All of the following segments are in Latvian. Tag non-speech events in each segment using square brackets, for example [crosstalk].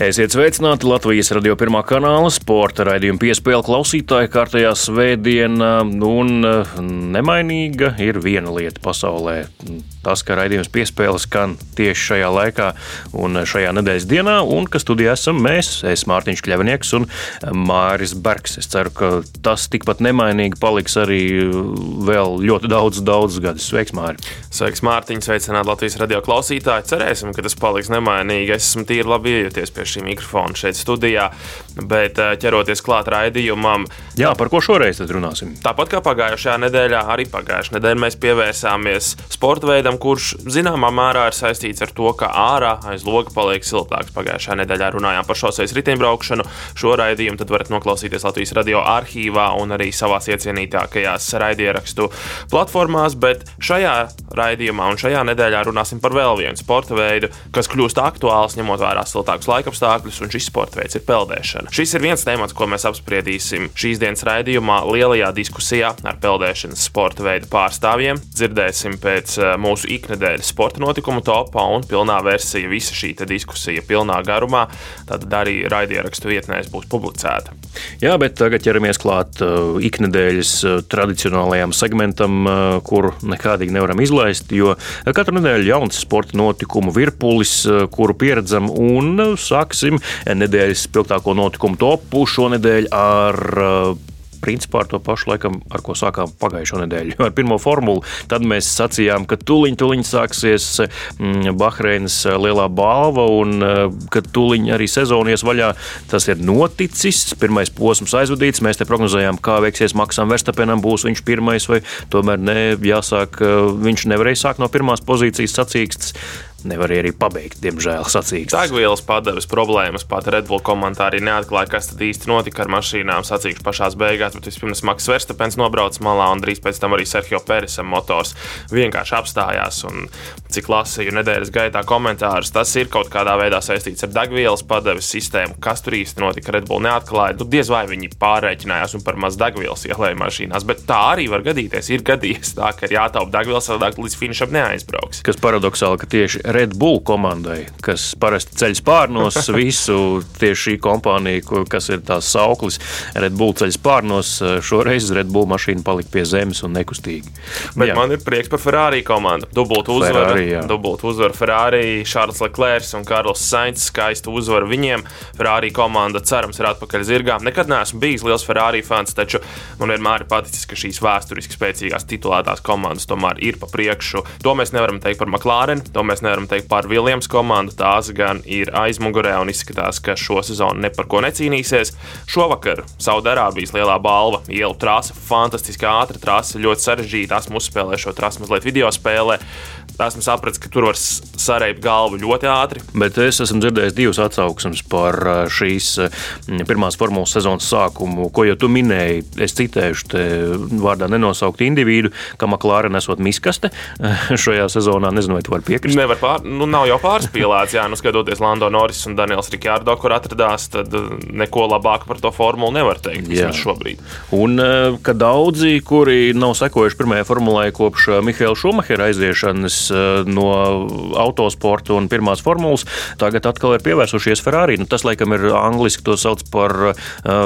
Esiet sveicināti Latvijas radio pirmā kanāla sporta raidījuma piespēle klausītāji kārtējā svētdienā, un eh, nemainīga ir viena lieta pasaulē. Tas, ka raidījums piespēle skan tieši šajā laikā un šajā nedēļas dienā, un ka studijā esam mēs, es Mārtiņš Kļavnieks un Māris Bergs. Es ceru, ka tas tikpat nemainīgi paliks arī vēl ļoti daudz, daudz gadus. Sveiks, Māri! Sveiks, Mārtiņ! Sveicināt Latvijas radio klausītāji! Cerēsim, ka tas paliks nemainīgi. Es esmu tīri labi iejuties pie šī mikrofona šeit studijā, bet eh, ķeroties klāt raidījumam. Jā, par ko šoreiz runāsim? Tāpat kā pagājušajā nedēļā, arī pagājušajā nedēļā mēs pievērsāmies sporta veidam, kurš zināmā mērā ir saistīts ar to, ka ārā aiz loga paliek siltāks. Pagājušajā nedēļā runājām par šoseis riteņbraukšanu. Šo raidījumu tad varat noklausīties Latvijas radio arhīvā un arī savās iecienītākajās raidierakstu platformās, bet šajā raidījumā un šajā nedēļā runāsim par vēl vienu sporta veidu, kas kļūst aktuāls ņemot vērā siltākus laikapstākļus, un šis sporta veids ir peldēšana. Šis ir viens temats, ko mēs apspriedīsim šīs dienas raidījumā, lielajā diskusijā ar peldēšanas sporta veidu pārstāvjiem. Dzirdēsim pēc eh, mūsu iknedēļas sporta notikumu topā un pilnā versija, visa šī diskusija pilnā garumā, tad arī raidierakstu vietnēs būs publicēta. Jā, bet tagad ķeramies klāt uh, iknedēļas uh, tradicionālajam segmentam, uh, kuru nekādīgi nevaram izlaist, jo katru nedēļu jauns sporta notikumu virpulis, kuru pieredzam, un uh, sāksim nedēļas spilgtāko notikumu topu šonadēļ ar uh, principā ar to pašu laikam, ar ko sākām pagājušo nedēļu. Ar pirmo formulu tad mēs sacījām, ka tuliņ, tuliņ sāksies mm, Bahreinas eh, lielā balva un eh, ka tuliņ arī sezonies vaļā. Tas ir noticis, pirmais posms aizvadīts. Mēs te prognozējām, kā veiksies Maksam Verstapenam, būs viņš pirmais vai tomēr ne, jāsāk, eh, viņš nevarēja sākt no pirmās pozīcijas sacīkstas nevar arī pabeigt, diemžēl, sacīksts. Degvielas padeves problēmas pat Red Bull komentāri neatklāja, kas tad īsti notika ar mašīnām. Sacīkšu pašās beigās, bet vispirms Maks Verstapens nobrauca malā un drīz pēc tam arī Sergio Peresam motors vienkārši apstājās. Un, cik lasīju nedēļas gaitā komentārus, tas ir kaut kādā veidā saistīts ar degvielas padeves sistēmu. Kas tur īsti notika, Red Bull neatklāja. Nu, diez vai viņi pārreikinājās un par maz degvielas ielēja mašīnās, bet tā arī var gadīties. Ir gadījies tā, ka ir jātaupa degvielas, savādāk līdz finišam neaizbrauks. Kas paradoxāli, ka tieši Red Bull komandai, kas parasti ceļ pārnos [laughs] visu tieši šī kompānija, kas ir tās sauklis, Red Bull ceļ pārnos, šoreiz Red Bull mašīna palika pie zemes un nekustīgi. Bet jā. man ir prieks par Ferrari komandu. Dubult uzvaru, dubult uzvaru Ferrari, Šārls Leclerc un Karls Sainz. Skaistu uzvaru viņiem. Ferrari komanda cerams ir atpakaļ zirgā. Nekad neesmu bijis liels Ferrari fans, taču man vienmēr ir paticis, ka šīs vēsturiski spēcīgās titulētās komandas tomēr ir pa priekšu. To mēs nevaram teikt par McLaren, to mēs nevaram teikt par Viljams komandu. Tās gan ir aizmugurē un izskatās, ka šo sezonu ne par ko necīnīsies. Šovakar Saudārābijas lielā balva, ielu trase, fantastiski ātra trase, ļoti sarežģīta. Esmu uzspēlējis šo trasi mazliet video spēlē esmu sapratis, ka tur var sareibt galvu ļoti ātri. Bet es esmu dzirdējis divas atsauksmes par šīs pirmās formulas sezonas sākumu, ko jau tu minēji. Es citēšu te vārdā nenosaukt individu, ka Maklāra nesot miskaste [laughs] šajā sezonā. Nezinu, vai tu vari piekrist. Nevar pār, nu, nav jau pārspīlēts, jā, nu skatoties Lando Norris un Daniels Rikārdo, kur atradās, tad neko labāku par to formulu nevar teikt šobrīd. Un ka daudzi, kuri nav sekojuši pirmajai formulai kopš Mihaila Šumahera aiziešanas, Eh, no autosporta un pirmās formulas, tagad atkal ir pievērsušies Ferrari. Nu, tas, laikam, ir angliski to sauc par uh,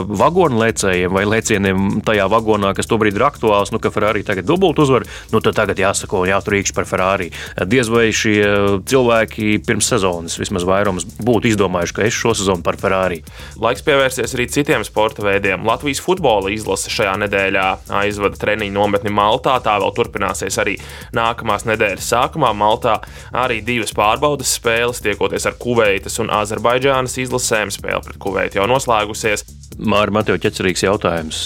vagonu lēcējiem vai lēcieniem tajā vagonā, kas tobrīd ir aktuāls. Nu, ka Ferrari tagad dubult uzvar, nu tad tagad jāsako un jāturīkš par Ferrari. Diez vai šie cilvēki pirms sezonas vismaz vairums būtu izdomājuši, ka es šo sezonu par Ferrari. Laiks pievērsties arī citiem sporta veidiem. Latvijas futbola izlase šajā nedēļā aizvada treniņu nometni Maltā. Tā vēl turpināsies arī nākamās nedēļas sākumā Maltā arī divas pārbaudas spēles, tiekoties ar Kuveitas un Azerbaidžānas izlasēm. Spēle pret Kuveitu jau noslēgusies. Mārķis Matev ķecerīgs jautājums.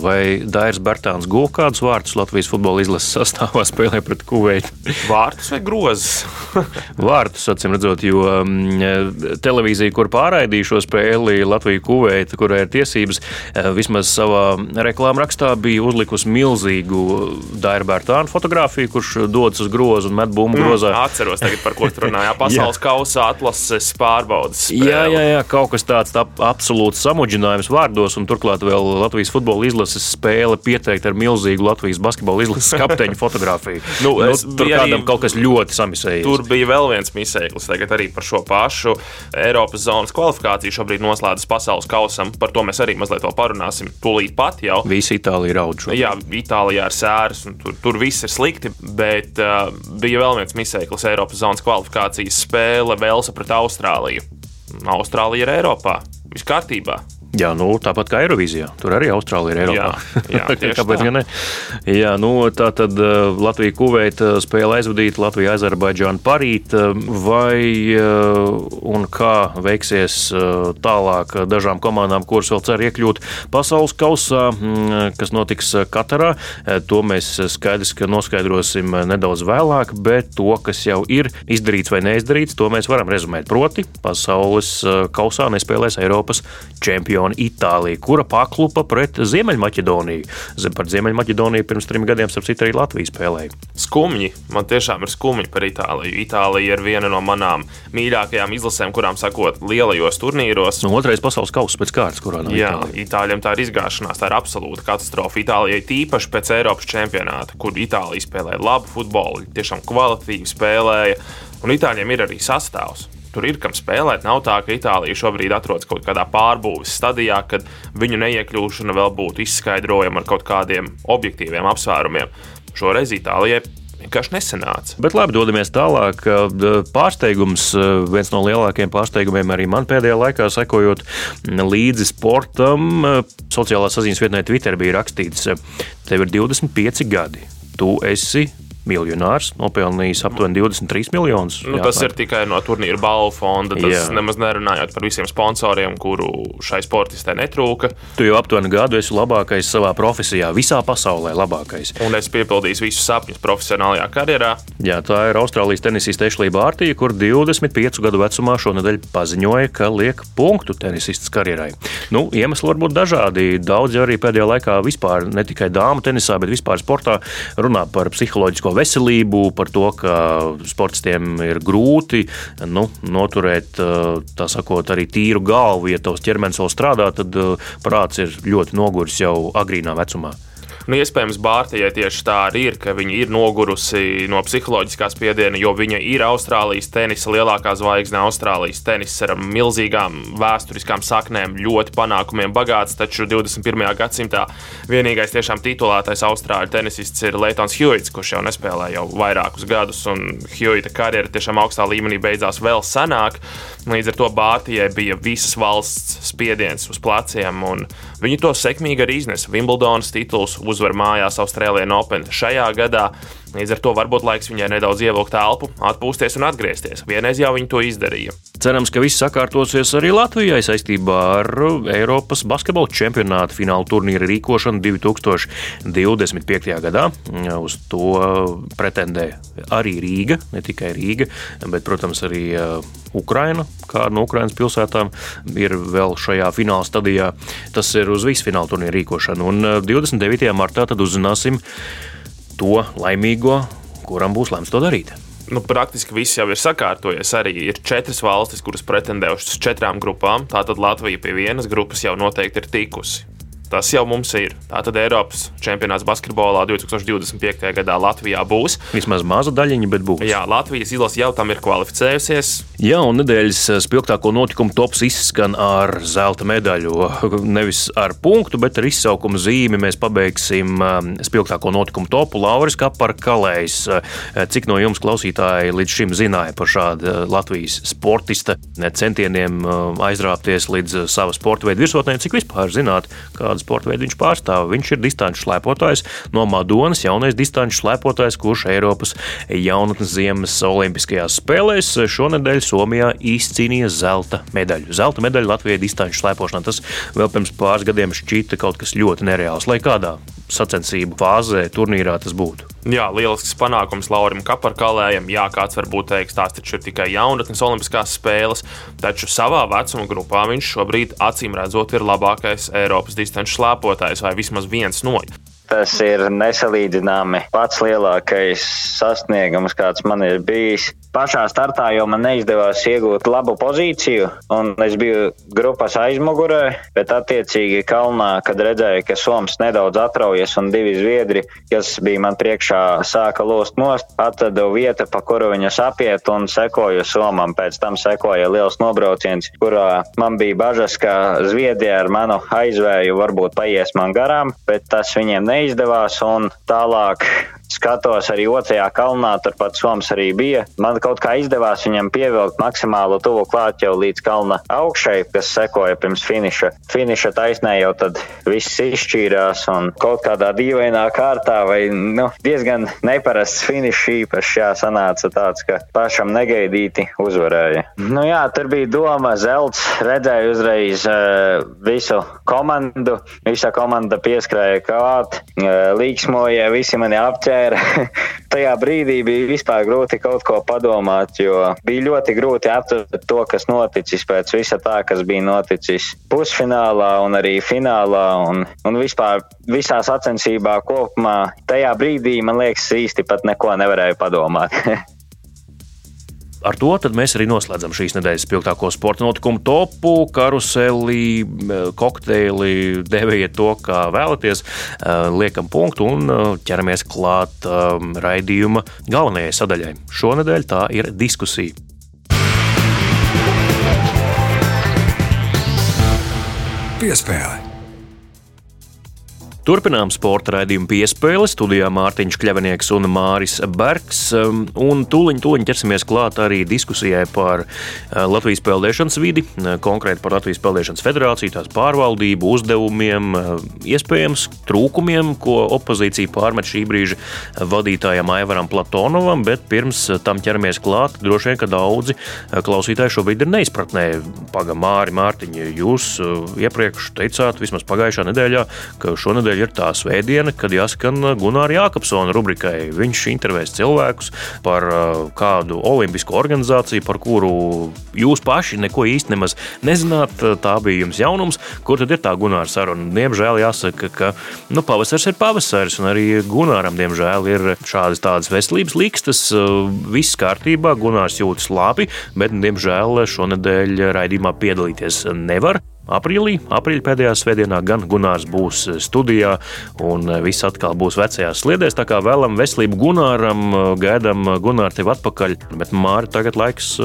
Vai Dairis Bartāns guva kādus vārtus Latvijas futbola izlases sastāvā [laughs] spēlē pret Kuveitu? Vārtus vai grozus? [laughs] vārtus, acīm redzot, jo mm, televīzija, kur pārraidīja šo spēli Latviju Kuveita, kurai ir tiesības, vismaz savā reklāmā rakstā bija uzlikusi milzīgu Daira Bartāna fotografiju, kurš dodas uz grozu un met bumbu mm, grozā. Mm, atceros, tagad, par ko tur runāja. [laughs] Pasaules kausa atlases pārbaudas. Spēle. Jā, jā, jā, kaut kas tāds tā, absolūts samudžinājums vārdos, un turklāt vēl Latvijas futbola izlases spēle pieteikta ar milzīgu Latvijas basketbola izlases kapteiņu [laughs] fotografiju. nu, nu, tur kādam kaut kas ļoti samisējies. Tur bija bija vēl viens misēklis, tagad arī par šo pašu Eiropas zonas kvalifikāciju šobrīd noslēdzas pasaules kausam. Par to mēs arī mazliet parunāsim tūlīt pat jau. Visi Itālija raud šo. Jā, Itālijā ir sēras, un tur, tur viss ir slikti, bet uh, bija vēl viens misēklis Eiropas zonas kvalifikācijas spēle Velsa pret Austrāliju. Austrālija ir Eiropā. Viss kārtībā. Jā, nu, tāpat kā Eirovīzijā. Tur arī Austrālija ir Eiropā. Jā, jā [laughs] Kāpēc gan ne? Jā, nu, tā tad uh, Latvija Kuveita spēle aizvadīta, Latvija Azerbaidžāna parīt. Uh, vai un kā veiksies tālāk dažām komandām, kuras vēl cer iekļūt pasaules kausā, mm, kas notiks Katarā? To mēs skaidrs, ka noskaidrosim nedaudz vēlāk, bet to, kas jau ir izdarīts vai neizdarīts, to mēs varam rezumēt. Proti, pasaules kausā nespēlēs Eiropas čempioni čempioni Itālija, kura paklupa pret Ziemeļmaķedoniju. Zem par Ziemeļmaķedoniju pirms trim gadiem, starp citu, arī Latvija spēlēja. Skumji, man tiešām ir skumji par Itāliju. Itālija ir viena no manām mīļākajām izlasēm, kurām sakot, lielajos turnīros. Nu, otrais pasaules kausa pēc kārtas, kurā nav. Jā, Itālija. Itāļiem tā ir izgāšanās, tā ir absolūta katastrofa. Itālijai tīpaši pēc Eiropas čempionāta, kur Itālija spēlēja labu futbolu, tiešām kvalitatīvi spēlēja. Un Itāļiem ir arī sastāvs tur ir kam spēlēt. Nav tā, ka Itālija šobrīd atrodas kaut kādā pārbūves stadijā, kad viņu neiekļūšana vēl būtu izskaidrojama ar kaut kādiem objektīviem apsvērumiem. Šoreiz Itālijai vienkārši nesanāca. Bet labi, dodamies tālāk. Pārsteigums, viens no lielākajiem pārsteigumiem arī man pēdējā laikā sekojot līdzi sportam. Sociālā saziņas vietnē Twitter bija rakstīts, tev ir 25 gadi. Tu esi miljonārs, nopelnījis aptuveni 23 miljonus. Nu, tas ir tikai no turnīra balvu fonda. Tas jā. nemaz nerunājot par visiem sponsoriem, kuru šai sportistē netrūka. Tu jau aptuveni gadu esi labākais savā profesijā, visā pasaulē labākais. Un es piepildīju visus sapņus profesionālajā karjerā. Jā, tā ir Austrālijas tenisiste Ešlija Bārtīja, kur 25 gadu vecumā šonadēļ paziņoja, ka liek punktu tenisistas karjerai. Nu, iemesli var būt dažādi. Daudzi arī pēdējā laikā vispār ne tikai dāmu tenisā, bet vispār sportā runā par psiholoģisko veselību, par to, ka sportistiem ir grūti nu, noturēt sakot, arī tīru galvu. Ja tavs ķermenis vēl strādā, tad prāts ir ļoti noguris jau agrīnā vecumā. Nu, iespējams, Bārtaļai tieši tā arī ir, ka viņa ir nogurusi no psiholoģiskā spiediena, jo viņa ir Austrālijas tenisa lielākā zvaigzne. Austrālijas tenis ar milzīgām vēsturiskām saknēm, ļoti panākumiem bagāts, taču 21. gadsimtā vienīgais tiešām titulētais austrāļu tenisists ir Leitons Hjūits, kurš jau nespēlē jau vairākus gadus, un Hjūita karjera tiešām augstā līmenī beidzās vēl senāk. Līdz ar to Bārtaļai bija visas valsts spiediens uz pleciem, un viņi to sekmīgi arī iznesa. Wimbledonas tituls uzvar mājās Austrālijā Open šajā gadā. Līdz ar to varbūt laiks viņai nedaudz ievilkt elpu, atpūsties un atgriezties. Vienreiz jau viņi to izdarīja. Cerams, ka viss sakārtosies arī Latvijai saistībā ar Eiropas basketbola čempionāta fināla turnīra rīkošanu 2025. gadā. Uz to pretendē arī Rīga, ne tikai Rīga, bet, protams, arī uh, Ukraina. Kāda no Ukrainas pilsētām ir vēl šajā fināla stadijā. Tas ir uz visu fināla turnīra rīkošanu. Un 29. Uh, martā tad uzzināsim to laimīgo, kuram būs lemts to darīt. Nu, praktiski viss jau ir sakārtojies. Arī ir četras valstis, kuras pretendē uz četrām grupām. Tātad Latvija pie vienas grupas jau noteikti ir tikusi. Tas jau mums ir. Tātad Eiropas čempionāts basketbolā 2025. gadā Latvijā būs. Vismaz maza daļiņa, bet būs. Jā, Latvijas izlase jau tam ir kvalificējusies. Jā, un nedēļas spilgtāko notikumu tops izskan ar zelta medaļu. [laughs] Nevis ar punktu, bet ar izsaukumu zīmi mēs pabeigsim um, spilgtāko notikumu topu. Lauris Kapar Kalējs. Cik no jums klausītāji līdz šim zināja par šādu Latvijas sportista centieniem aizrāpties līdz sava sporta veida virsotnē? Cik vispār zināt, kādas sporta veidu viņš pārstāv. Viņš ir distanču slēpotājs no Madonas, jaunais distanču slēpotājs, kurš Eiropas jaunatnes ziemas olimpiskajās spēlēs šonadēļ Somijā izcīnīja zelta medaļu. Zelta medaļu Latvijai distanču slēpošanā. Tas vēl pirms pāris gadiem šķita kaut kas ļoti nereāls. Lai kādā sacensību fāzē, turnīrā tas būtu. Jā, lielisks panākums Laurim Kaparkalējam. Jā, kāds varbūt teiks, tās taču ir tikai jaunatnes olimpiskās spēles, taču savā vecuma grupā viņš šobrīd acīm redzot ir labākais Eiropas distanču slēpotājs vai vismaz viens no. Tas ir nesalīdzināmi pats lielākais sasniegums, kāds man ir bijis. Pašā startā jau man neizdevās iegūt labu pozīciju, un es biju grupas aizmugurē, bet attiecīgi kalnā, kad redzēju, ka Soms nedaudz atraujas un divi zviedri, kas bija man priekšā, sāka lost nost, atradu vietu, pa kuru viņus apiet un sekoju Somam. Pēc tam sekoja liels nobrauciens, kurā man bija bažas, ka Zviedrija ar manu aizvēju varbūt paies man garām, bet tas viņiem neizdevās un tālāk skatos arī otrajā kalnā, turpat Soms arī bija. Man kaut kā izdevās viņam pievilkt maksimāli tuvu klāt jau līdz kalna augšai, kas sekoja pirms finiša. Finiša taisnē jau tad viss izšķīrās un kaut kādā dīvainā kārtā vai nu, diezgan neparasts finišs īpaši jā, sanāca tāds, ka pašam negaidīti uzvarēja. Nu jā, tur bija doma zelts, redzēju uzreiz uh, visu komandu, visa komanda pieskrēja klāt, uh, līksmoja, visi mani apķēra aptvēra. [laughs] Tajā brīdī bija vispār grūti kaut ko padomāt, jo bija ļoti grūti aptvert to, kas noticis pēc visa tā, kas bija noticis pusfinālā un arī finālā un, un vispār visā sacensībā kopumā. Tajā brīdī man liekas īsti pat neko nevarēju padomāt. [laughs] ar to mēs arī noslēdzam šīs nedēļas spilgtāko sporta notikumu topu, karuseli, kokteili, deviet to, kā vēlaties. Eh, liekam punktu un eh, ķeramies klāt eh, raidījuma galvenajai sadaļai. Šonadēļ tā ir diskusija. Piespēle! Turpinām sporta raidījumu piespēli. Studijā Mārtiņš Kļavinieks un Māris Bergs. Um, un tūliņ, tūliņ ķersimies klāt arī diskusijai par uh, Latvijas peldēšanas vidi, uh, konkrēti par Latvijas peldēšanas federāciju, tās pārvaldību, uzdevumiem, uh, iespējams trūkumiem, ko opozīcija pārmet šī brīža vadītājam Aivaram Platonovam, bet pirms tam ķeramies klāt, droši vien, ka daudzi klausītāji šobrīd ir neizpratnē. Pagaidām, Māri, Mārtiņ, jūs iepriekš teicāt, vismaz pagājušā nedēļā, ka šonadēļ ir tā svētdiena, kad jāskan Gunārs Jākapsona rubrikai. Viņš intervēs cilvēkus par uh, kādu olimpisko organizāciju, par kuru jūs paši neko īsti nemaz nezināt. Tā bija jums jaunums, kur tad ir tā Gunāra saruna. Diemžēl jāsaka, ka nu, pavasars ir pavasaris, un arī Gunāram, diemžēl, ir šādas tādas veselības līkstas. Viss kārtībā, Gunārs jūtas labi, bet, diemžēl, šonadēļ raidījumā piedalīties nevar. Aprīlī, aprīļa pēdējā svētdienā, gan Gunārs būs studijā, un viss atkal būs vecajās sliedēs. Tā kā vēlam veselību Gunāram, gaidām Gunāru tevi atpakaļ, bet Māri tagad laiks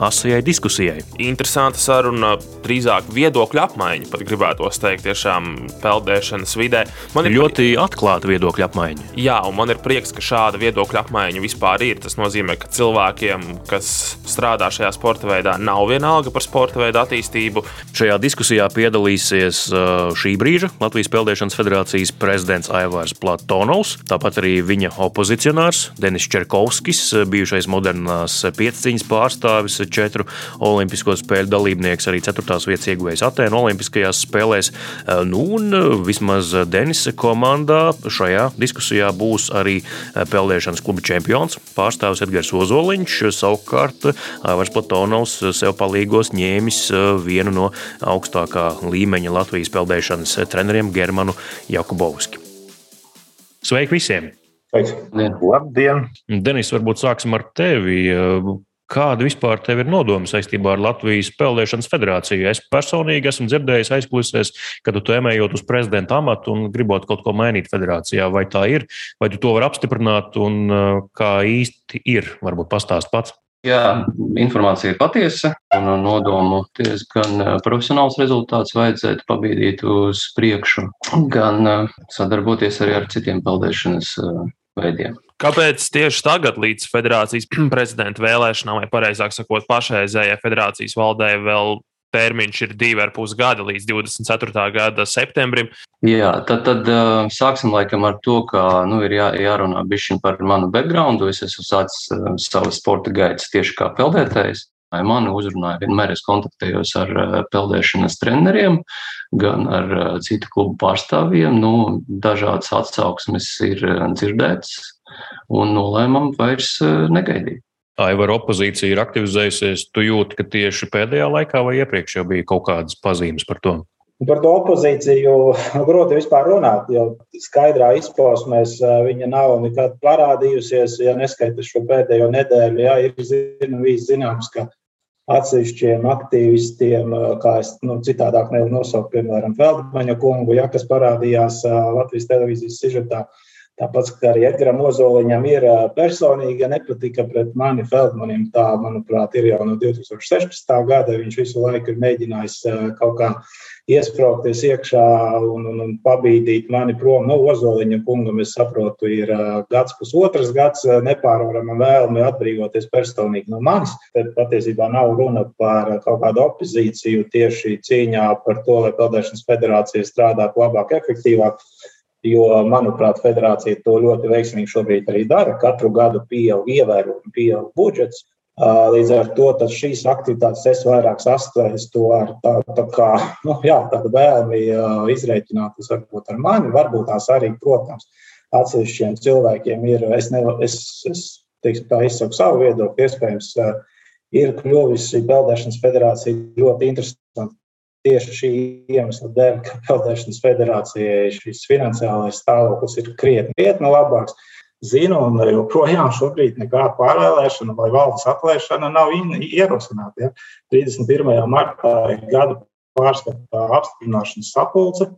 asajai diskusijai. Interesanta saruna, drīzāk viedokļu apmaiņa, pat gribētos teikt, tiešām peldēšanas vidē. Man ir ļoti atklāta viedokļa apmaiņa. Jā, un man ir prieks, ka šāda viedokļa apmaiņa vispār ir. Tas nozīmē, ka cilvēkiem, kas strādā šajā sporta veidā, nav vienalga par sporta veidu attīstību. Šajā diskusijā piedalīsies uh, šī brīža Latvijas Peldēšanas federācijas prezidents Aivārs Platonovs, tāpat arī viņa opozicionārs Denis Čerkovskis, bijušais modernās pieciņas pārstāvis, četru Olimpisko spēļu dalībnieks, arī ceturtās vietas ieguvējs Atēnu Olimpiskajās spēlēs. Nu, un vismaz Denisa komandā šajā diskusijā būs arī peldēšanas kluba čempions, pārstāvis Edgars Ozoliņš. Savukārt Aivars Platonovs sev palīgos ņēmis vienu no augstākā līmeņa Latvijas peldēšanas treneriem Germanu Jakubovski. Sveiki visiem! Sveiki! Labdien! Denis, varbūt sāksim ar tevi. Kāda vispār tev ir nodoma saistībā ar Latvijas Peldēšanas federāciju? Es personīgi esmu dzirdējis aizkulisēs, ka tu emējot uz prezidenta amatu un gribot kaut ko mainīt federācijā. Vai tā ir, vai tu to vari apstiprināt un uh, kā īsti ir? Varbūt pastāst pats. Jā, informācija ir patiesa, un nodomu diezgan uh, profesionāls rezultāts vajadzētu pabīdīt uz priekšu, gan uh, sadarboties arī ar citiem peldēšanas veidiem. Kāpēc tieši tagad, līdz federācijas [clears throat] prezidenta vēlēšanām, vai precīzāk sakot, pašreizējai federācijas valdē, vēl termiņš ir divi ar pus gadi līdz 24. gada septembrim? Jā, tad, tad sāksim laikam ar to, ka nu, ir jā, jārunā bišķiņ par manu backgroundu. Es esmu sācis savas sporta gaitas tieši kā peldētājs. Mani uzrunāja vienmēr, es kontaktējos ar peldēšanas treneriem, gan ar citu klubu pārstāvjiem. Nu, dažādas atsauksmes ir dzirdētas, un nolēmām vairs eh, negaidīt. Aivara opozīcija ir aktivizējusies. Tu jūti, ka tieši pēdējā laikā vai iepriekš jau bija kaut kādas pazīmes par to? Par to opozīciju nu, [laughs] grūti vispār runāt, jo skaidrā izpausmēs viņa nav nekad parādījusies. Ja neskaita šo pēdējo nedēļu, jā, ir zin, zināms, ka atsevišķiem aktīvistiem, kā es nu, citādāk nevaru nosaukt, piemēram, Feldmaņa kungu, ja, kas parādījās Latvijas televīzijas sižetā, uh, Tāpat arī Edgars Ozoliņam ir personīga nepatika pret mani Feldmanim. Tā, manuprāt, ir jau no 2016. gada. Viņš visu laiku ir mēģinājis kaut kā iesprāgties iekšā un, un, un pabīdīt mani prom no Ozoliņa kungam. Es saprotu, ir gads, pusotrs gads nepārvarama vēlme atbrīvoties personīgi no manis. Tad patiesībā nav runa par kaut kādu opozīciju tieši cīņā par to, lai Peldēšanas federācija strādātu labāk, efektīvāk jo, manuprāt, federācija to ļoti veiksmīgi šobrīd arī dara. Katru gadu pieaug ievērojami pieaug budžets. Līdz ar to šīs aktivitātes es vairāk sastāstu ar tā, tā kā, nu, jā, tādu vēlmi izreikināties varbūt ar mani, varbūt tās arī, protams, atsevišķiem cilvēkiem ir, es, ne, es, es teiksim, tā izsaku savu viedokli, iespējams, ir kļuvusi Peldēšanas federācija ļoti interesanta tieši šī iemesla dēļ, ka Peldēšanas federācijai šis finansiālais stāvoklis ir krietni, krietni labāks. Zinu, un joprojām šobrīd nekāda pārvēlēšana vai valdes atlaišana nav ierosināta. Ja? 31. martā ir gada pārskata apstiprināšanas sapulce.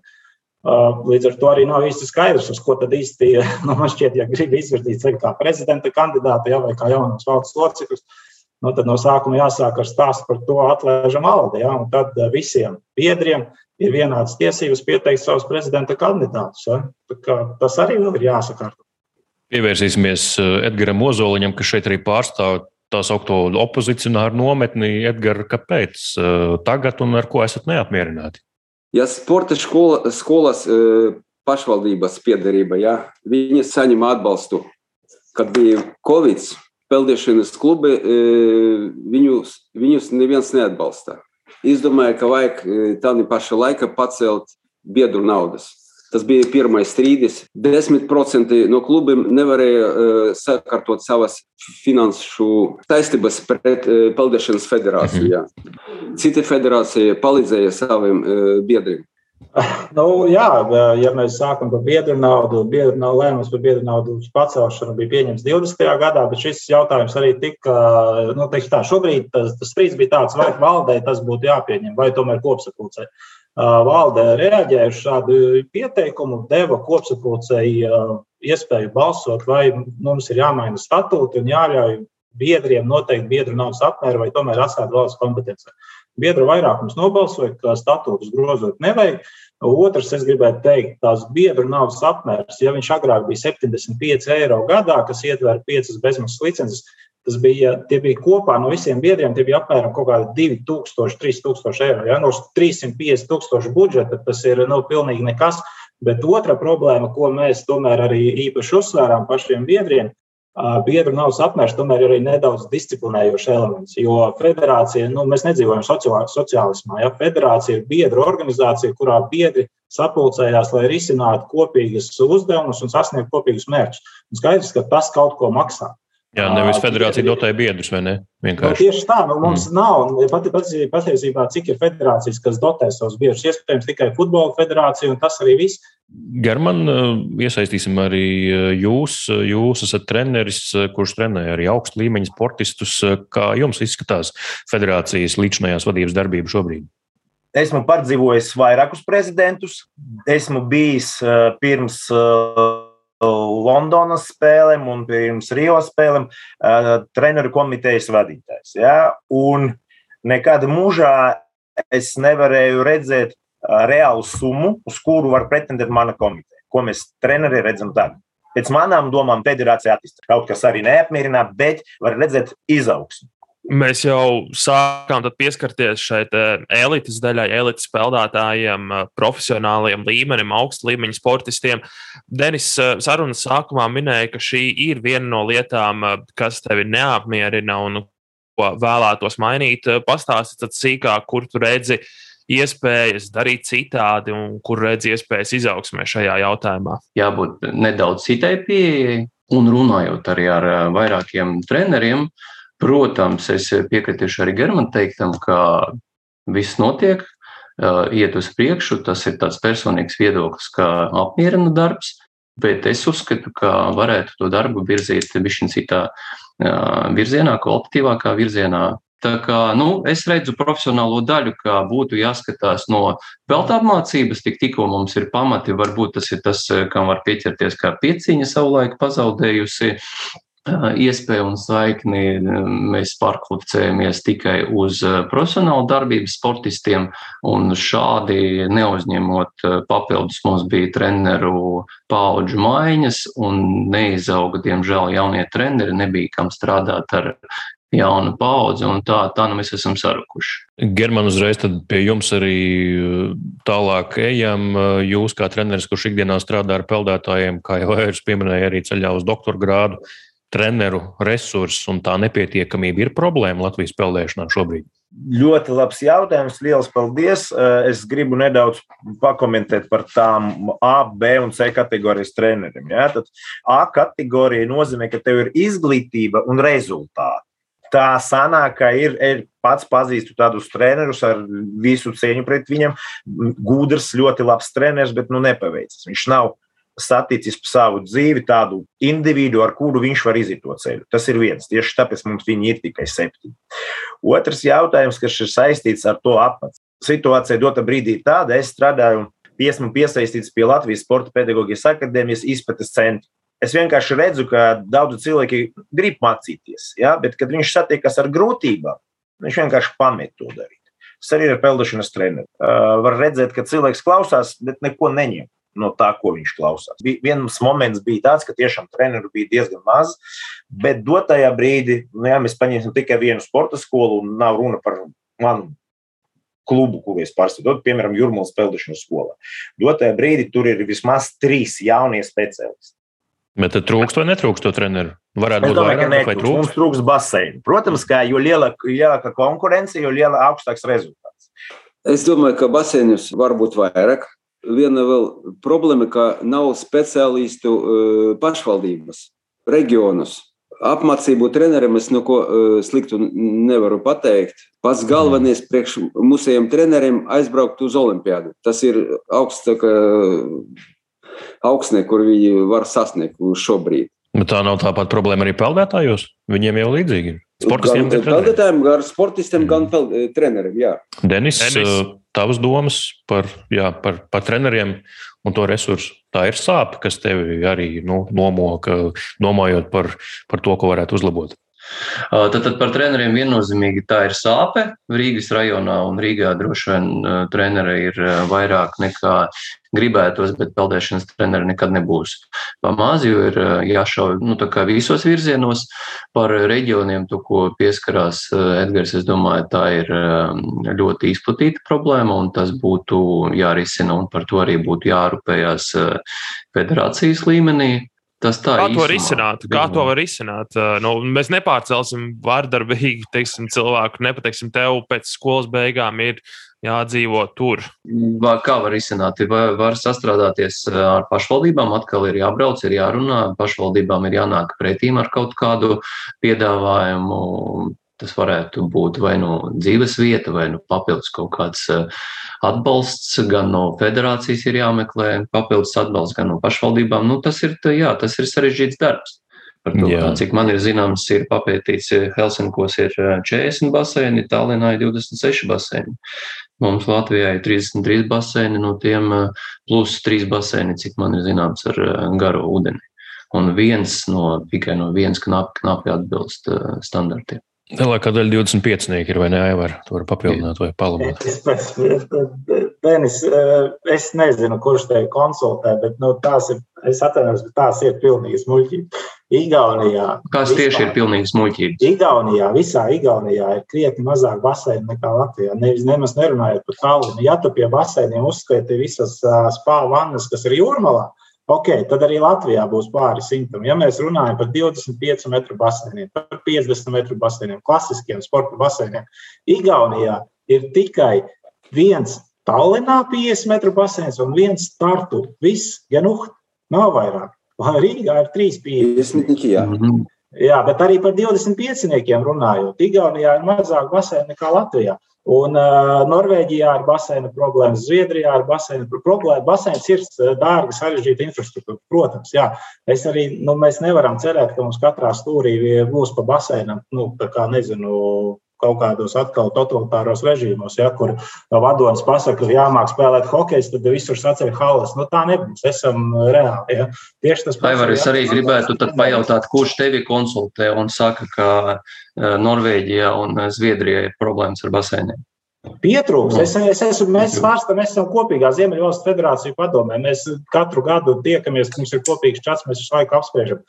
Līdz ar to arī nav īsti skaidrs, uz ko tad īsti, nu, man šķiet, ja grib izvirzīt sevi kā prezidenta kandidātu ja, vai kā jaunās valsts loceklis, nu, tad no sākuma jāsāk ar stāstu par to atlaižam valdi. Ja? Un tad eh, visiem biedriem ir vienādas tiesības pieteikt savus prezidenta kandidātus. Ja? Tas arī ir jāsakārto. Pievērsīsimies eh, Edgars Ozoliņam, kas šeit arī pārstāv tā saucamo opozicionāru nometni. Edgars, kāpēc eh, tagad un ar ko esat neapmierināti? Ja sporta škola, skolas pašvaldības piedarība, ja, viņi saņem atbalstu, kad bija Covid, peldēšanas klubi, e, viņus, viņus neviens neatbalsta. Es domāju, ka vajag e, tādā pašā laikā pacelt biedru naudas. Tas bija pirmais strīdis. 10% no klubiem nevarēja uh, sakārtot savas finanšu saistības pret uh, Peldēšanas federāciju. Mhm. Cita federācija palīdzēja saviem uh, biedriem. [laughs] Nu, jā, ja mēs sākam par biedru naudu, biedru naudu lēmums par biedru naudu pacelšanu bija pieņemts 20. gadā, bet šis jautājums arī tika, nu, teiksim tā, šobrīd tas, tas strīds bija tāds, vai valdē tas būtu jāpieņem, vai tomēr kopsapulcē. Valdē reaģēja uz šādu pieteikumu, deva kopsapulcei iespēju balsot, vai mums ir jāmaina statūti un jāļauj biedriem noteikt biedru naudas apmēru vai tomēr atstāt valsts kompetenci. Biedru vairākums nobalsoja, ka statūtus grozot nevajag. Otrs, es gribētu teikt, tās biedru naudas apmērs, ja viņš agrāk bija 75 eiro gadā, kas ietver 5 bezmaksas licences, tas bija, bija kopā no visiem biedriem, tie bija apmēram kaut kādi 2000, 3000 eiro. Ja? No 350 tūkstošu budžeta tas ir nu, pilnīgi nekas. Bet otra problēma, ko mēs tomēr arī īpaši uzsvērām pašiem biedriem, biedru naudas apmērs tomēr ir arī nedaudz disciplinējošs elements. Jo federācija, nu, mēs nedzīvojam sociālismā. Ja? Federācija ir biedru organizācija, kurā biedri sapulcējās, lai risinātu kopīgas uzdevumus un sasniegtu kopīgus mērķus. Skaidrs, ka tas kaut ko maksā. Jā, nevis federācija dotē biedrus, vai ne? Vienkārši. Nu, tieši tā, nu, mums mm. nav. Pat, patiesībā, cik ir federācijas, kas dotē savus biedrus, iespējams, tikai futbola federācija, un tas arī viss. Garman, iesaistīsim arī jūs. Jūs esat treneris, kurš trenē arī augstu līmeņa sportistus. Kā jums izskatās federācijas līdzinājās vadības darbība šobrīd? Esmu pārdzīvojis vairākus prezidentus. Esmu bijis pirms Londonas spēlēm un pirms Rio spēlēm uh, treneru komitejas vadītājs. Ja? Un nekad mūžā es nevarēju redzēt uh, reālu summu, uz kuru var pretendēt mana komiteja. Ko mēs treneri redzam tagad. Pēc manām domām, federācija attīstās. Kaut kas arī neapmierināts, bet var redzēt izaugsmu. Mēs jau sākām pieskarties šai elites daļai, elites spēlētājiem, profesionāliem līmenim, augstu līmeņa sportistiem. Denis sarunas sākumā minēja, ka šī ir viena no lietām, kas tevi neapmierina un ko vēlētos mainīt. Pastāstiet sīkāk, kur tu redzi iespējas darīt citādi un kur redzi iespējas izaugsmē šajā jautājumā. Jābūt nedaudz citai pieejai un runājot arī ar vairākiem treneriem. Protams, es piekritīšu arī Germanam teiktam, ka viss notiek. iet uz priekšu. Tas ir tāds personīgs viedoklis, kā apmierina darbs, bet es uzskatu, ka varētu to darbu virzīt bišķiņ citā virzienā, kvalitatīvākā virzienā. Tā kā nu, es redzu profesionālo daļu, kā būtu jāskatās no velta apmācības, tik tikko mums ir pamati. Varbūt tas ir tas, kam var pieķerties, kā pieciņa savulaik pazaudējusi [clears throat] iespēju un saikni mēs pārkvalificējamies tikai uz profesionālu darbību sportistiem, un šādi neuzņemot papildus mums bija treneru paudžu maiņas, un neizauga, diemžēl, jaunie treneri, nebija kam strādāt ar jaunu paudzi, un tā, tā nu mēs esam sarukuši. German, uzreiz pie jums arī tālāk ejam. Jūs, kā treneris, kurš ikdienā strādā ar peldētājiem, kā jau Airs pieminēja, arī ceļā uz doktora grādu, treneru resursus un tā nepietiekamība ir problēma Latvijas peldēšanā šobrīd? Ļoti labs jautājums. Lielas paldies. Eh, es gribu nedaudz pakomentēt par tām A, B un C kategorijas treneriem. Ja? Tad A kategorija nozīmē, ka tev ir izglītība un rezultāti. Tā sanāk, ka ir, ir pats pazīstu tādus trenerus ar visu cieņu pret viņiem. Gudrs, ļoti labs treneris, bet nu nepaveicis. Viņš nav saticis savu dzīvi tādu individu, ar kuru viņš var iziet to ceļu. Tas ir viens. Tieši tāpēc mums viņi ir tikai septiņi. Otrs jautājums, kas ir saistīts ar to apmācību. Situācija dota brīdī tāda, es strādāju, esmu piesaistīts pie Latvijas Sporta pedagoģijas akadēmijas izpētes centra. Es vienkārši redzu, ka daudzi cilvēki grib mācīties, ja? bet, kad viņš satiekas ar grūtībām, viņš vienkārši pamet to darīt. Tas arī ir peldēšanas treneris. Uh, var redzēt, ka cilvēks klausās, bet neko neņem no tā, ko viņš klausās. Bija, viens moments bija tāds, ka tiešām treneru bija diezgan maz, bet dotajā brīdī, nu, jā, mēs paņemsim tikai vienu sporta skolu un nav runa par manu klubu, kur es pārstāvu, piemēram, Jurmālas peldēšanas skolā. Dotajā brīdī tur ir vismaz trīs jaunie speciālisti. Bet tad trūkst vai netrūkst to treneru? Varētu būt vairāk, vai trūkst? Mums trūkst baseinu. Protams, ka jo lielāka, lielāka konkurence, jo lielāka augstāks rezultāts. Es domāju, ka baseinus var būt vairāk viena vēl problēma, ka nav speciālistu uh, pašvaldības, reģionus. Apmācību treneriem es neko uh, sliktu nevaru pateikt. Pats galvenais priekš mūsējiem treneriem aizbraukt uz olimpiādu. Tas ir augstākā augstnē, kur viņi var sasniegt šobrīd. Bet tā nav tāpat problēma arī peldētājos. Viņiem jau līdzīgi ir. Sportistiem, gan peldētājiem, gan sportistiem, gan mm. peld, treneriem. Jā. Denis, Denis, tavas domas par, jā, par, par treneriem un to resursu. Tā ir sāpe, kas tevi arī nu, nomoka, domājot par, par to, ko varētu uzlabot. Tad, tad par treneriem viennozīmīgi tā ir sāpe. Rīgas rajonā un Rīgā droši vien treneri ir vairāk nekā gribētos, bet peldēšanas treneri nekad nebūs pamazs, jo ir jāšauj nu, visos virzienos. Par reģioniem, to, ko pieskarās Edgars, es domāju, tā ir ļoti izplatīta problēma, un tas būtu jārisina, un par to arī būtu jārūpējas federācijas līmenī. Tas tā kā to var izsināt? Kā to var izsināt? Nu, mēs nepārcelsim vārdarbīgi teiksim, cilvēku, nepateiksim, tev pēc skolas beigām ir jādzīvo tur. Kā var izsināt? Var, var sastrādāties ar pašvaldībām, atkal ir jābrauc, ir jārunā. Pašvaldībām ir jānāk pretīm ar kaut kādu piedāvājumu. Tas varētu būt vai no nu dzīves vieta, vai no nu papildus kaut kāds atbalsts. Gan no federācijas ir jāmeklē papildus atbalsts, gan no pašvaldībām. Nu, tas, ir, jā, tas ir sarežģīts darbs. Par to, jā. cik man ir zināms, ir papētīts, Helsinkos ir 40 baseini, Tallinā ir 26 baseini. Mums Latvijā ir 33 baseini, no tiem plus 3 baseini, cik man ir zināms, ar garu ūdeni. Un viens no tikai no viens knapi, knapi atbilst standartiem. Lielākā daļa 25 ir vai ne, Aivar? To var papildināt vai palabot. Denis, eh, es nezinu, kurš te konsultē, bet nu, tās ir, es atvainojos, bet tās ir pilnīgi muļķības. Igaunijā. Kas tieši ir pilnīgi muļķības? Igaunijā, visā Igaunijā ir krietni mazāk baseinu nekā Latvijā. Nevis nemaz nerunājot par Tallinu. Ja tu pie baseiniem uzskaiti visas uh, spā vannas, kas ir jūrmalā, Ok, tad arī Latvijā būs pāri simtam. Ja mēs runājam par 25 metru baseiniem, par 50 metru baseiniem, klasiskiem sporta baseiniem, Igaunijā ir tikai viens Tallinā 50 metru baseins un viens startu. Viss, ja nu nav vairāk. Rīgā ir 3,50. Jā. Bet arī par 25 runājot. Igaunijā ir mazāk baseinu nekā Latvijā. Un uh, Norvēģijā ir baseina problēmas, Zviedrijā ir baseina problēma. Baseins ir dārga, sarežģīta infrastruktūra. Protams, jā. Es arī, nu, mēs nevaram cerēt, ka mums katrā stūrī būs pa baseinam, nu, tā kā nezinu, kaut kādos atkal totalitāros režīmos, ja, kur vadonis pasakā, ka jāmāk spēlēt hokeju, tad visur saceļ halas. Nu, tā nebūs. Esam reāli. Ja. Tieši tas pats. Aivar, es arī gribētu pajautāt, kurš tevi konsultē un saka, ka eh, Norvēģijā un Zviedrijā ir problēmas ar basēniem. Pietrūks. Es, es esmu, mēs svārstam, mēs esam kopīgā Ziemeļvalstu federāciju padomē. Mēs katru gadu tiekamies, mums ir kopīgs čats, mēs visu laiku apspriežam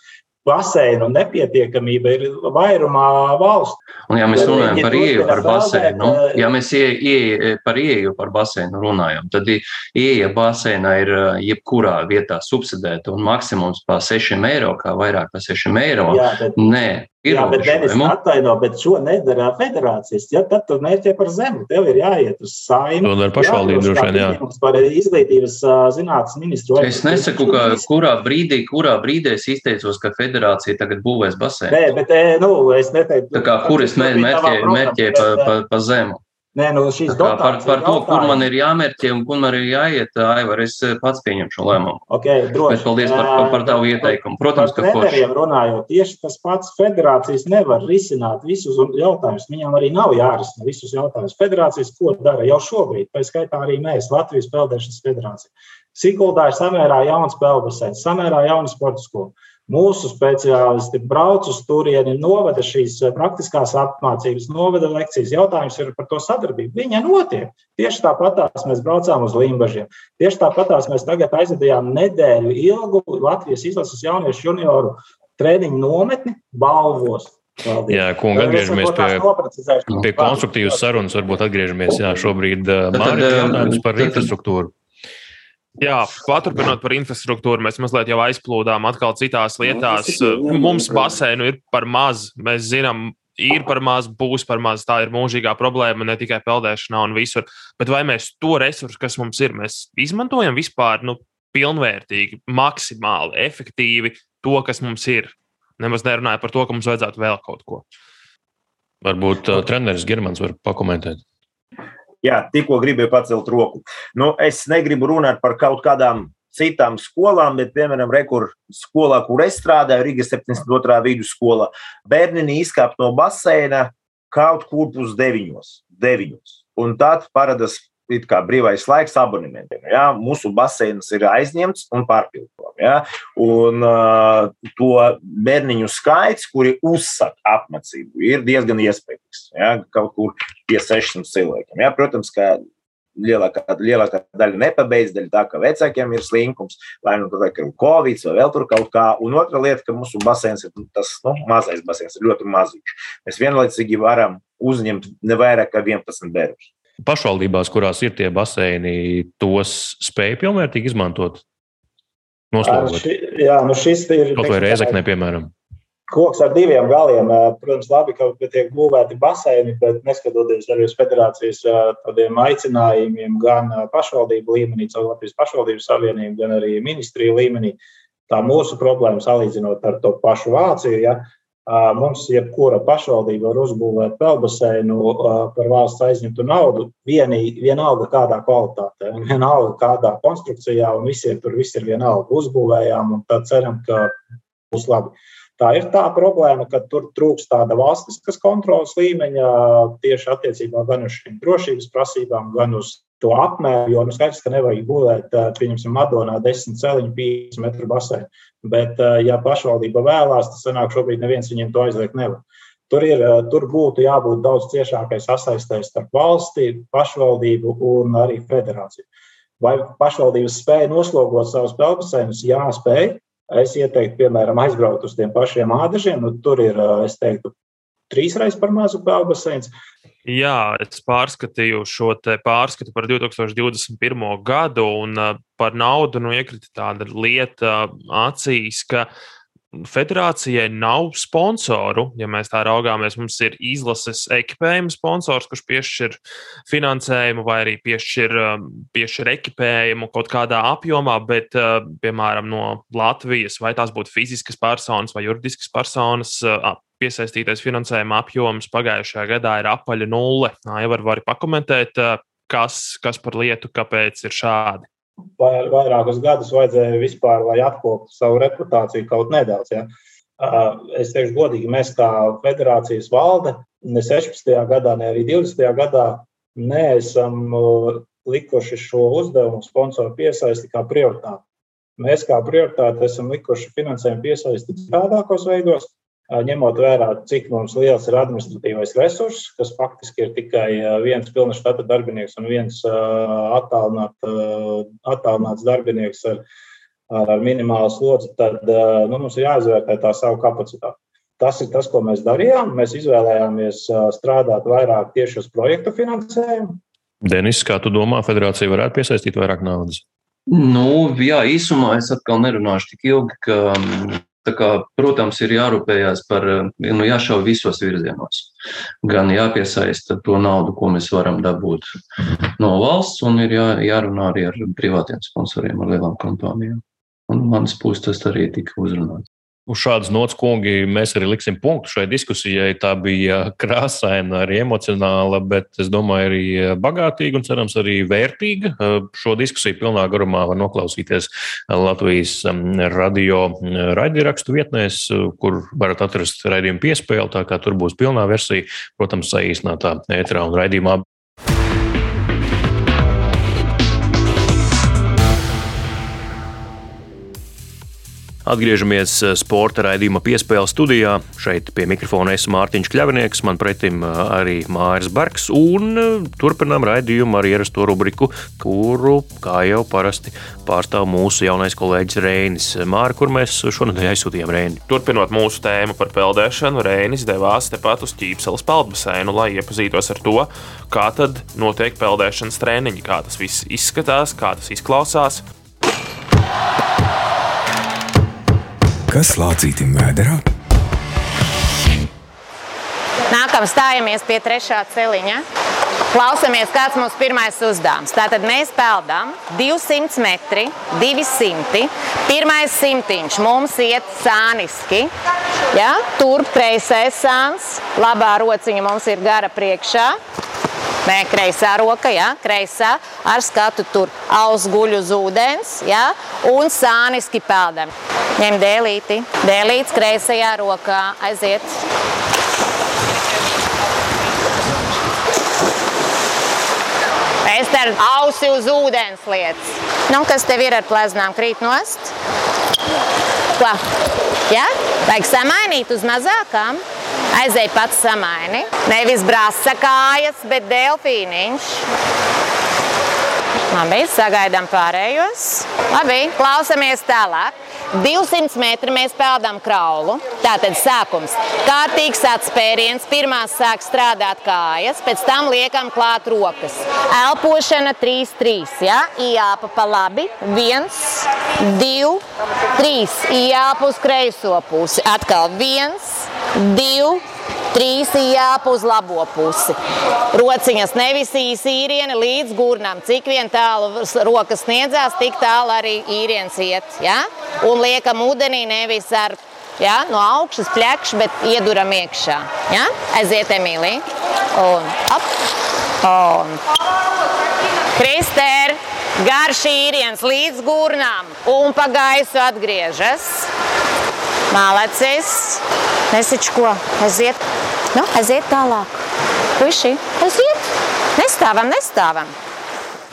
baseinu nepietiekamība ir vairumā valstu. Un, ja mēs runājam par ieeju par baseinu, eh, ja mēs ie, ie, par ieeju par baseinu runājam, tad ieeja baseinā ir eh, jebkurā vietā subsidēta un maksimums pa 6 eiro, kā vairāk par 6 eiro. Jā, bet... Nē, Jā, bet Denis atvaino, bet šo nedara federācijas. Ja, tad tu mērķē par zemi. Tev ir jāiet uz saimnu. Un ar pašvaldību droši vien, jā. Par izglītības zinātnes ministru. Es nesaku, ka kurā brīdī, kurā brīdī es izteicos, ka federācija tagad būvēs basēnu. Nē, bet, nu, es neteiktu. Tā kā, kur es mērķē, mērķē pa, pa, pa zemu? Nē, nu šīs par, par to, kur man ir jāmērķē un kur man ir jāiet, Aivar, es pats pieņemšu šo lēmumu. Okay, droši. Bet paldies par, par, par tavu ieteikumu. Protams, ka forši. runājot, tieši tas pats federācijas nevar risināt visus jautājumus. Viņām arī nav jārisina visus jautājumus. Federācijas ko dara jau šobrīd, tā skaitā arī mēs, Latvijas Peldēšanas federācija. Sikuldā ir samērā jauns peldbaseins, samērā jauna sporta skola. Mūsu speciālisti brauc uz turieni, novada šīs eh, praktiskās apmācības, novada lekcijas. Jautājums ir par to sadarbību. Viņa notiek. Tieši tāpatās mēs braucām uz Limbaģiem. Tieši tāpatās mēs tagad aizvedījām nedēļu ilgu Latvijas izlases jauniešu junioru treniņu nometni balvos. Paldies. Jā, kungi, atgriežamies pie, pie konstruktīvas sarunas. Varbūt atgriežamies jā, šobrīd uh, Mārķis par infrastruktūru. Jā, paturpinot par infrastruktūru, mēs mazliet jau aizplūdām atkal citās lietās. Mums basēnu ir par maz. Mēs zinām, ir par maz, būs par maz. Tā ir mūžīgā problēma ne tikai peldēšanā un visur. Bet vai mēs to resursu, kas mums ir, mēs izmantojam vispār nu, pilnvērtīgi, maksimāli, efektīvi to, kas mums ir? Nemaz nerunāju par to, ka mums vajadzētu vēl kaut ko. Varbūt uh, treneris Germans var pakomentēt. Jā, tikko gribēju pacelt roku. Nu, es negribu runāt par kaut kādām citām skolām, bet, piemēram, rekur skolā, kur es strādāju, Rīgas 72. vidusskolā, bērniņi izkāp no baseina kaut kur pus deviņos. deviņos. Un tad parādās it kā brīvais laiks abonementiem. Ja? Mūsu baseinas ir aizņemts un pārpildām. Ja? Un uh, to bērniņu skaits, kuri uzsaka apmācību, ir diezgan iespējams. Ja? Kaut kur pie 600 cilvēkiem. Ja? Protams, ka lielākā, lielākā daļa nepabeidz, daļa tā, ka vecākiem ir slinkums, vai nu tur ir covid, vai vēl tur kaut kā. Un otra lieta, ka mūsu basēns ir tas nu, mazais basēns, ir ļoti maziņš. Mēs vienlaicīgi varam uzņemt ne vairāk kā 11 bērnus pašvaldībās, kurās ir tie baseini, tos spēj pilnvērtīgi izmantot? Noslogot. Ši, jā, nu šis ir. Kaut vai reizeknē, piemēram. Koks ar diviem galiem. Protams, labi, ka tiek būvēti baseini, bet neskatoties arī uz federācijas tādiem aicinājumiem, gan pašvaldību līmenī, caur Latvijas pašvaldības savienību, gan arī ministriju līmenī, tā mūsu problēma salīdzinot ar to pašu Vāciju. Ja, Mums jebkura pašvaldība var uzbūvēt peldbaseinu par valsts aizņemtu naudu, vienīgi, vienalga kādā kvalitātē, vienalga kādā konstrukcijā, un visiem tur viss ir vienalga. Uzbūvējām, un tad ceram, ka būs labi. Tā ir tā problēma, ka tur trūks tāda valstiskas kontrolas līmeņa tieši attiecībā gan uz šīm drošības prasībām, gan uz to apmēru, jo nu, skaidrs, ka nevajag būvēt, pieņemsim, Madonā 10 celiņu 50 metru basēnu. Bet, ja pašvaldība vēlās, tas sanāk, šobrīd neviens viņiem to aizliegt nevar. Tur, ir, tur būtu jābūt daudz ciešākai sasaistēs starp valsti, pašvaldību un arī federāciju. Vai pašvaldības spēja noslogot savus pelnbaseinus? Jā, spēj. Es ieteiktu, piemēram, aizbraukt uz tiem pašiem ādažiem. Nu, tur ir, es teiktu, trīsreiz par mazu pelnbaseinu. Jā, es pārskatīju šo pārskatu par 2021. gadu, un par naudu nu, iekrita tāda lieta acīs, ka federācijai nav sponsoru. Ja mēs tā raugāmies, mums ir izlases ekipējuma sponsors, kurš piešķir finansējumu vai arī piešķir, um, piešķir ekipējumu kaut kādā apjomā, bet, uh, piemēram, no Latvijas, vai tās būtu fiziskas personas vai juridiskas personas, uh, piesaistītais finansējuma apjoms pagājušajā gadā ir apaļa nulle. Jā, var, var pakomentēt, uh, kas, kas par lietu, kāpēc ir šādi vairākus gadus vajadzēja vispār, lai atkoptu savu reputāciju kaut nedaudz. Ja. Es teikšu, godīgi, mēs kā federācijas valde ne 16. gadā, ne arī 20. gadā neesam likuši šo uzdevumu sponsoru piesaisti kā prioritāti. Mēs kā prioritāti esam likuši finansējumu piesaisti tādākos veidos, ņemot vērā, cik mums liels ir administratīvais resurss, kas faktiski ir tikai viens pilna štata darbinieks un viens attālināt, attālināts darbinieks ar, ar minimālu slodzi, tad nu, mums ir jāizvērtē tā savu kapacitāti. Tas ir tas, ko mēs darījām. Mēs izvēlējāmies strādāt vairāk tieši uz projektu finansējumu. Denis, kā tu domā, federācija varētu piesaistīt vairāk naudas? Nu, jā, īsumā es atkal nerunāšu tik ilgi, ka Kā, protams, ir jārūpējas par, nu, jāšauj visos virzienos. Gan jāpiesaista to naudu, ko mēs varam dabūt no valsts, un ir jā, jārunā arī ar privātiem sponsoriem, ar lielām kompānijām. Un manas puses tas arī tika uzrunāts. Uz šādas nots, kungi, mēs arī liksim punktu šai diskusijai. Tā bija krāsaina, arī emocionāla, bet es domāju, arī bagātīga un, cerams, arī vērtīga. Šo diskusiju pilnā garumā var noklausīties Latvijas um, radio um, raidierakstu vietnēs, kur varat atrast raidījumu piespēli. Tā kā tur būs pilnā versija, protams, saīsinātā ētrā un raidījumā Atgriežamies eh, sporta raidījuma piespēles studijā. Šeit pie mikrofona esmu Mārtiņš Kļavinieks, man pretim eh, arī Māris Barks. Un eh, turpinām raidījumu ar ierasto rubriku, kuru, kā jau parasti, pārstāv mūsu jaunais kolēģis Rēnis. Māri, kur mēs šonadēļ aizsūtījām Rēni? Turpinot mūsu tēmu par peldēšanu, Rēnis devās tepat uz Ķīpseles peldbaseinu, lai iepazītos ar to, kā tad notiek peldēšanas treniņi, kā tas viss izskatās, kā tas izklausās. Kas lācītim vēderā? Nākam stājamies pie trešā celiņa. Klausamies, kāds mums pirmais uzdevums. Tātad mēs peldam 200 metri, 200. Pirmais simtiņš mums iet sāniski. Ja? Turp kreisais sāns, labā rociņa mums ir gara priekšā. Nē, kreisā roka, jā, kreisā ar skatu tur aus guļ uz ūdens, jā, un sāniski peldam. Ņem dēlīti, dēlīts kreisajā rokā, aiziet. Es taru ausi uz ūdens lietas. Nu, kas tev ir ar pleznām krīt nost? Ko? Ja? Vajag samainīt uz mazākām. Aizej pats samaini. Nevis brāzsa kājas, bet delfīniņš. Labi, sagaidām pārējos. Labi, klausamies tālāk. 200 metri mēs peldam kraulu. Tātad sākums - kārtīgs atspēriens. Pirmā sāk strādāt kājas, pēc tam liekam klāt rokas. Elpošana 3-3. Ja? Ielpa pa labi. 1, 2, 3. Ielpa uz kreiso pusi. Atkal 1, 2, Trīs jāpa uz labo pusi. Rociņas nevis īsi īrieni līdz gurnam. Cik vien tālu rokas sniedzās, tik tālu arī īriens iet. Ja? Un liekam ūdenī nevis ar ja? no augšas pļakš, bet ieduram iekšā. Ja? Aiziet, Emīlī. Un ap. Un. Kristēr, garš īriens līdz gurnām un pa gaisu atgriežas. Mālecis. Nesič ko, aiziet. Nu, aiziet tālāk. Puiši, aiziet. Nestāvam, nestāvam.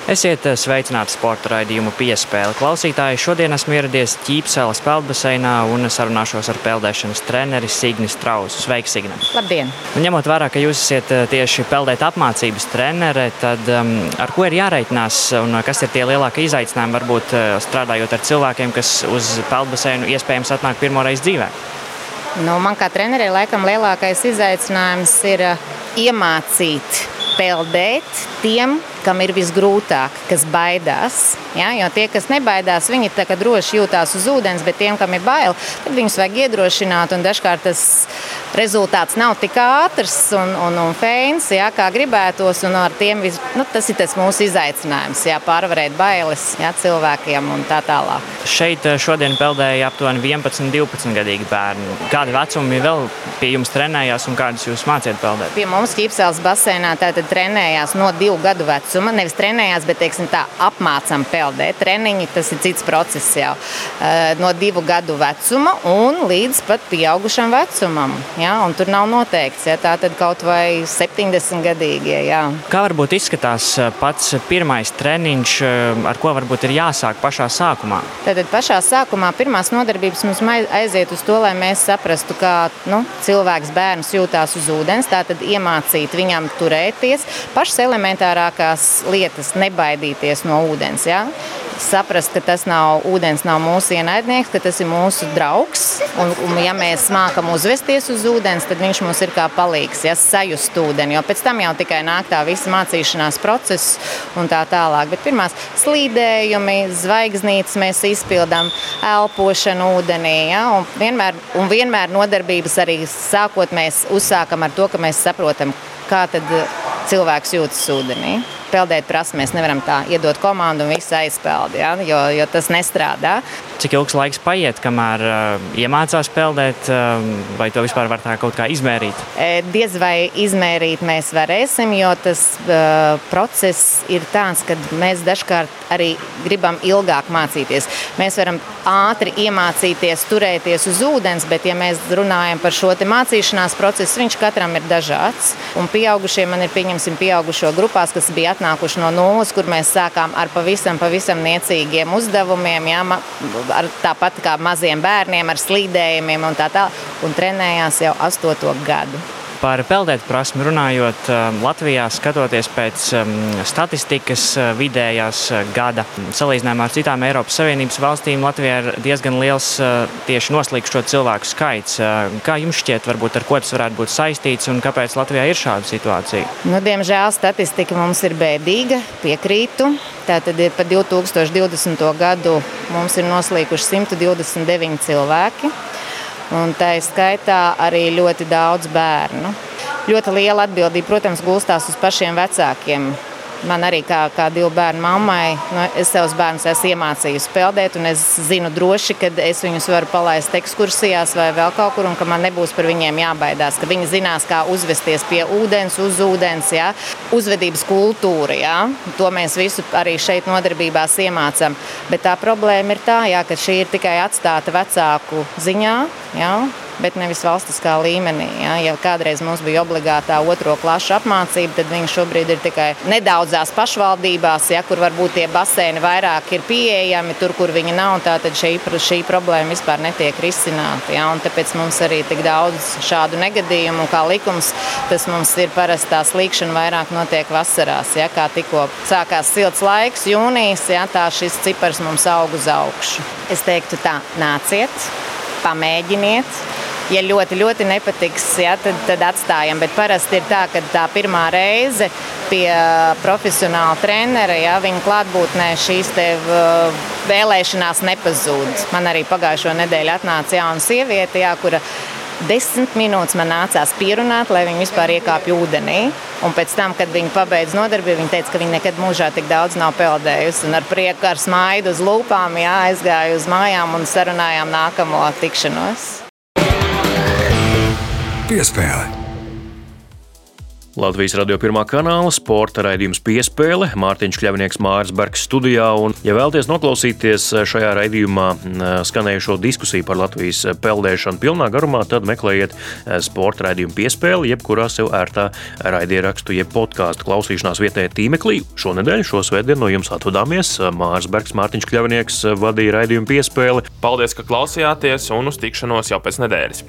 Esiet eh, sveicināti sporta raidījumu piespēli. Klausītāji, šodien esmu ieradies Ķīpseles peldbaseinā un sarunāšos ar peldēšanas treneri Signi Strausu. Sveiks, Signa! Labdien! Un, ņemot vērā, ka jūs esat eh, tieši peldēt apmācības trenere, tad um, ar ko ir jāreikinās un kas ir tie lielākie izaicinājumi, varbūt eh, strādājot ar cilvēkiem, kas uz peldbaseinu iespējams atnāk pirmoreiz dzīvē? Nu, man kā trenerei laikam lielākais izaicinājums ir iemācīt peldēt tiem, kam ir visgrūtāk, kas baidās. Ja? Jo tie, kas nebaidās, viņi tā droši jūtās uz ūdens, bet tiem, kam ir bail, tad viņus vajag iedrošināt. Dažkārt tas rezultāts nav tik ātrs un, un, un feins, ja, kā gribētos. Vis, nu, tas ir tas mūsu izaicinājums, ja, pārvarēt bailes ja, cilvēkiem un tā tālāk. Šeit eh, šodien peldēja aptuveni 11, 12 gadīgi bērni. Kādi vecumi vēl pie jums trenējās un kādus jūs mācījāt peldēt? Pie mums Ķīpsēlas basēnā tātad trenējās no divu gadu vecuma. Nevis trenējās, bet teiksim, tā apmācām peldēt. Treniņi tas ir cits process jau. Eh, no divu gadu vecuma un līdz pat pieaugušam vecumam. Ja, tur nav noteikts, ja tā tad kaut vai 70 gadīgie. Jā. Kā varbūt izskatās eh, pats pirmais treniņš, ar ko varbūt ir jāsāk pašā sākumā? Tad pašā sākumā pirmās nodarbības mums aiziet uz to, lai mēs saprastu, kā nu, cilvēks bērns jūtās uz ūdens. Tātad iemācīt viņam turēties, pašas elementārākās lietas, nebaidīties no ūdens. Ja? saprast, ka tas nav ūdens, nav mūsu ienaidnieks, ka tas ir mūsu draugs. Un, un ja mēs mākam uzvesties uz ūdens, tad viņš mums ir kā palīgs, ja sajust ūdeni. Jo pēc tam jau tikai nāk tā visa mācīšanās process un tā tālāk. Bet pirmās slīdējumi, zvaigznītes mēs izpildām, elpošanu ūdenī. Ja? Un vienmēr, un vienmēr nodarbības arī sākot mēs uzsākam ar to, ka mēs saprotam, kā cilvēks jūtas ūdenī peldēt prasme. Mēs nevaram tā iedot komandu un visu aizpeldi, ja, jo, jo tas nestrādā. Cik ilgs laiks paiet, kamēr uh, iemācās peldēt, uh, vai to vispār var tā kaut kā izmērīt? E, diez vai izmērīt mēs varēsim, jo tas uh, process ir tāds, ka mēs dažkārt arī gribam ilgāk mācīties. Mēs varam ātri iemācīties turēties uz ūdens, bet, ja mēs runājam par šo mācīšanās procesu, viņš katram ir dažāds. Un pieaugušie man ir pieņemsim pieaugušo grupās, kas bija atnākuši no nulles, kur mēs sākām ar pavisam, pavisam niecīgiem uzdevumiem. Jā, ar, tāpat kā maziem bērniem, ar slīdējumiem un tā tālāk, un trenējās jau astoto gadu. Par peldēt prasmu runājot, um, Latvijā skatoties pēc um, statistikas uh, vidējās uh, gada salīdzinājumā ar citām Eiropas Savienības valstīm, Latvijā ir diezgan liels uh, tieši noslīgšo cilvēku skaits. Kā jums šķiet, varbūt ar ko tas varētu būt saistīts un kāpēc Latvijā ir šāda situācija? Nu, diemžēl statistika mums ir bēdīga, piekrītu. Tātad par 2020. gadu mums ir noslīkuši 129 cilvēki un tā ir skaitā arī ļoti daudz bērnu. Ļoti liela atbildība, protams, gulstās uz pašiem vecākiem. Man arī kā, kā divu bērnu mammai, nu, es savus bērnus esmu iemācījusi peldēt, un es zinu droši, ka es viņus varu palaist ekskursijās vai vēl kaut kur, un ka man nebūs par viņiem jābaidās. Ka viņi zinās, kā uzvesties pie ūdens, uz ūdens, ja? uzvedības kultūra. Ja? To mēs visu arī šeit nodarbībās iemācām. Bet tā problēma ir tā, ja, ka šī ir tikai atstāta vecāku ziņā. Ja? Bet nevis valstiskā līmenī. Ja, ja kādreiz mums bija obligātā otro klašu apmācība, tad viņi šobrīd ir tikai nedaudzās pašvaldībās, ja, kur varbūt tie baseini vairāk ir pieejami, tur, kur viņi nav. Tad šī, šī problēma vispār netiek risināta. Ja, tāpēc mums arī tik daudz šādu negadījumu, kā likums, tas mums ir parasti tā slīkšana vairāk notiek vasarās. Ja, kā tikko sākās silts laiks, jūnijas, ja, tā šis cipars mums aug uz augšu. Es teiktu tā, nāciet, pamēģiniet ja ļoti, ļoti nepatiks, ja, tad, tad atstājam. Bet parasti ir tā, ka tā pirmā reize pie profesionāla trenera, ja viņa klātbūtnē šīs vēlēšanās nepazūd. Man arī pagājušo nedēļu atnāca jauna sieviete, ja, kura desmit minūtes man nācās pierunāt, lai viņa vispār iekāpja ūdenī. Un pēc tam, kad viņa pabeidza nodarbību, viņa teica, ka viņa nekad mūžā tik daudz nav peldējusi. Un ar prieku, ar smaidu uz lūpām, jā, aizgāja uz mājām un sarunājām nākamo tikšanos. Piespēle. Latvijas radio pirmā kanāla sporta raidījums piespēle. Mārtiņš Kļavnieks Mārs Bergs studijā. Un, ja vēlaties noklausīties šajā raidījumā skanējušo diskusiju par Latvijas peldēšanu pilnā garumā, tad meklējiet sporta raidījumu piespēli, jebkurā sev ērtā raidierakstu, jeb podkāstu klausīšanās vietējā tīmeklī. Šonadēļ, šo svētdienu no jums atvadāmies. Mārs Bergs, Mārtiņš Kļavnieks vadīja raidījumu piespēli. Paldies, ka klausījāties un uz tikšanos jau pēc nedēļas.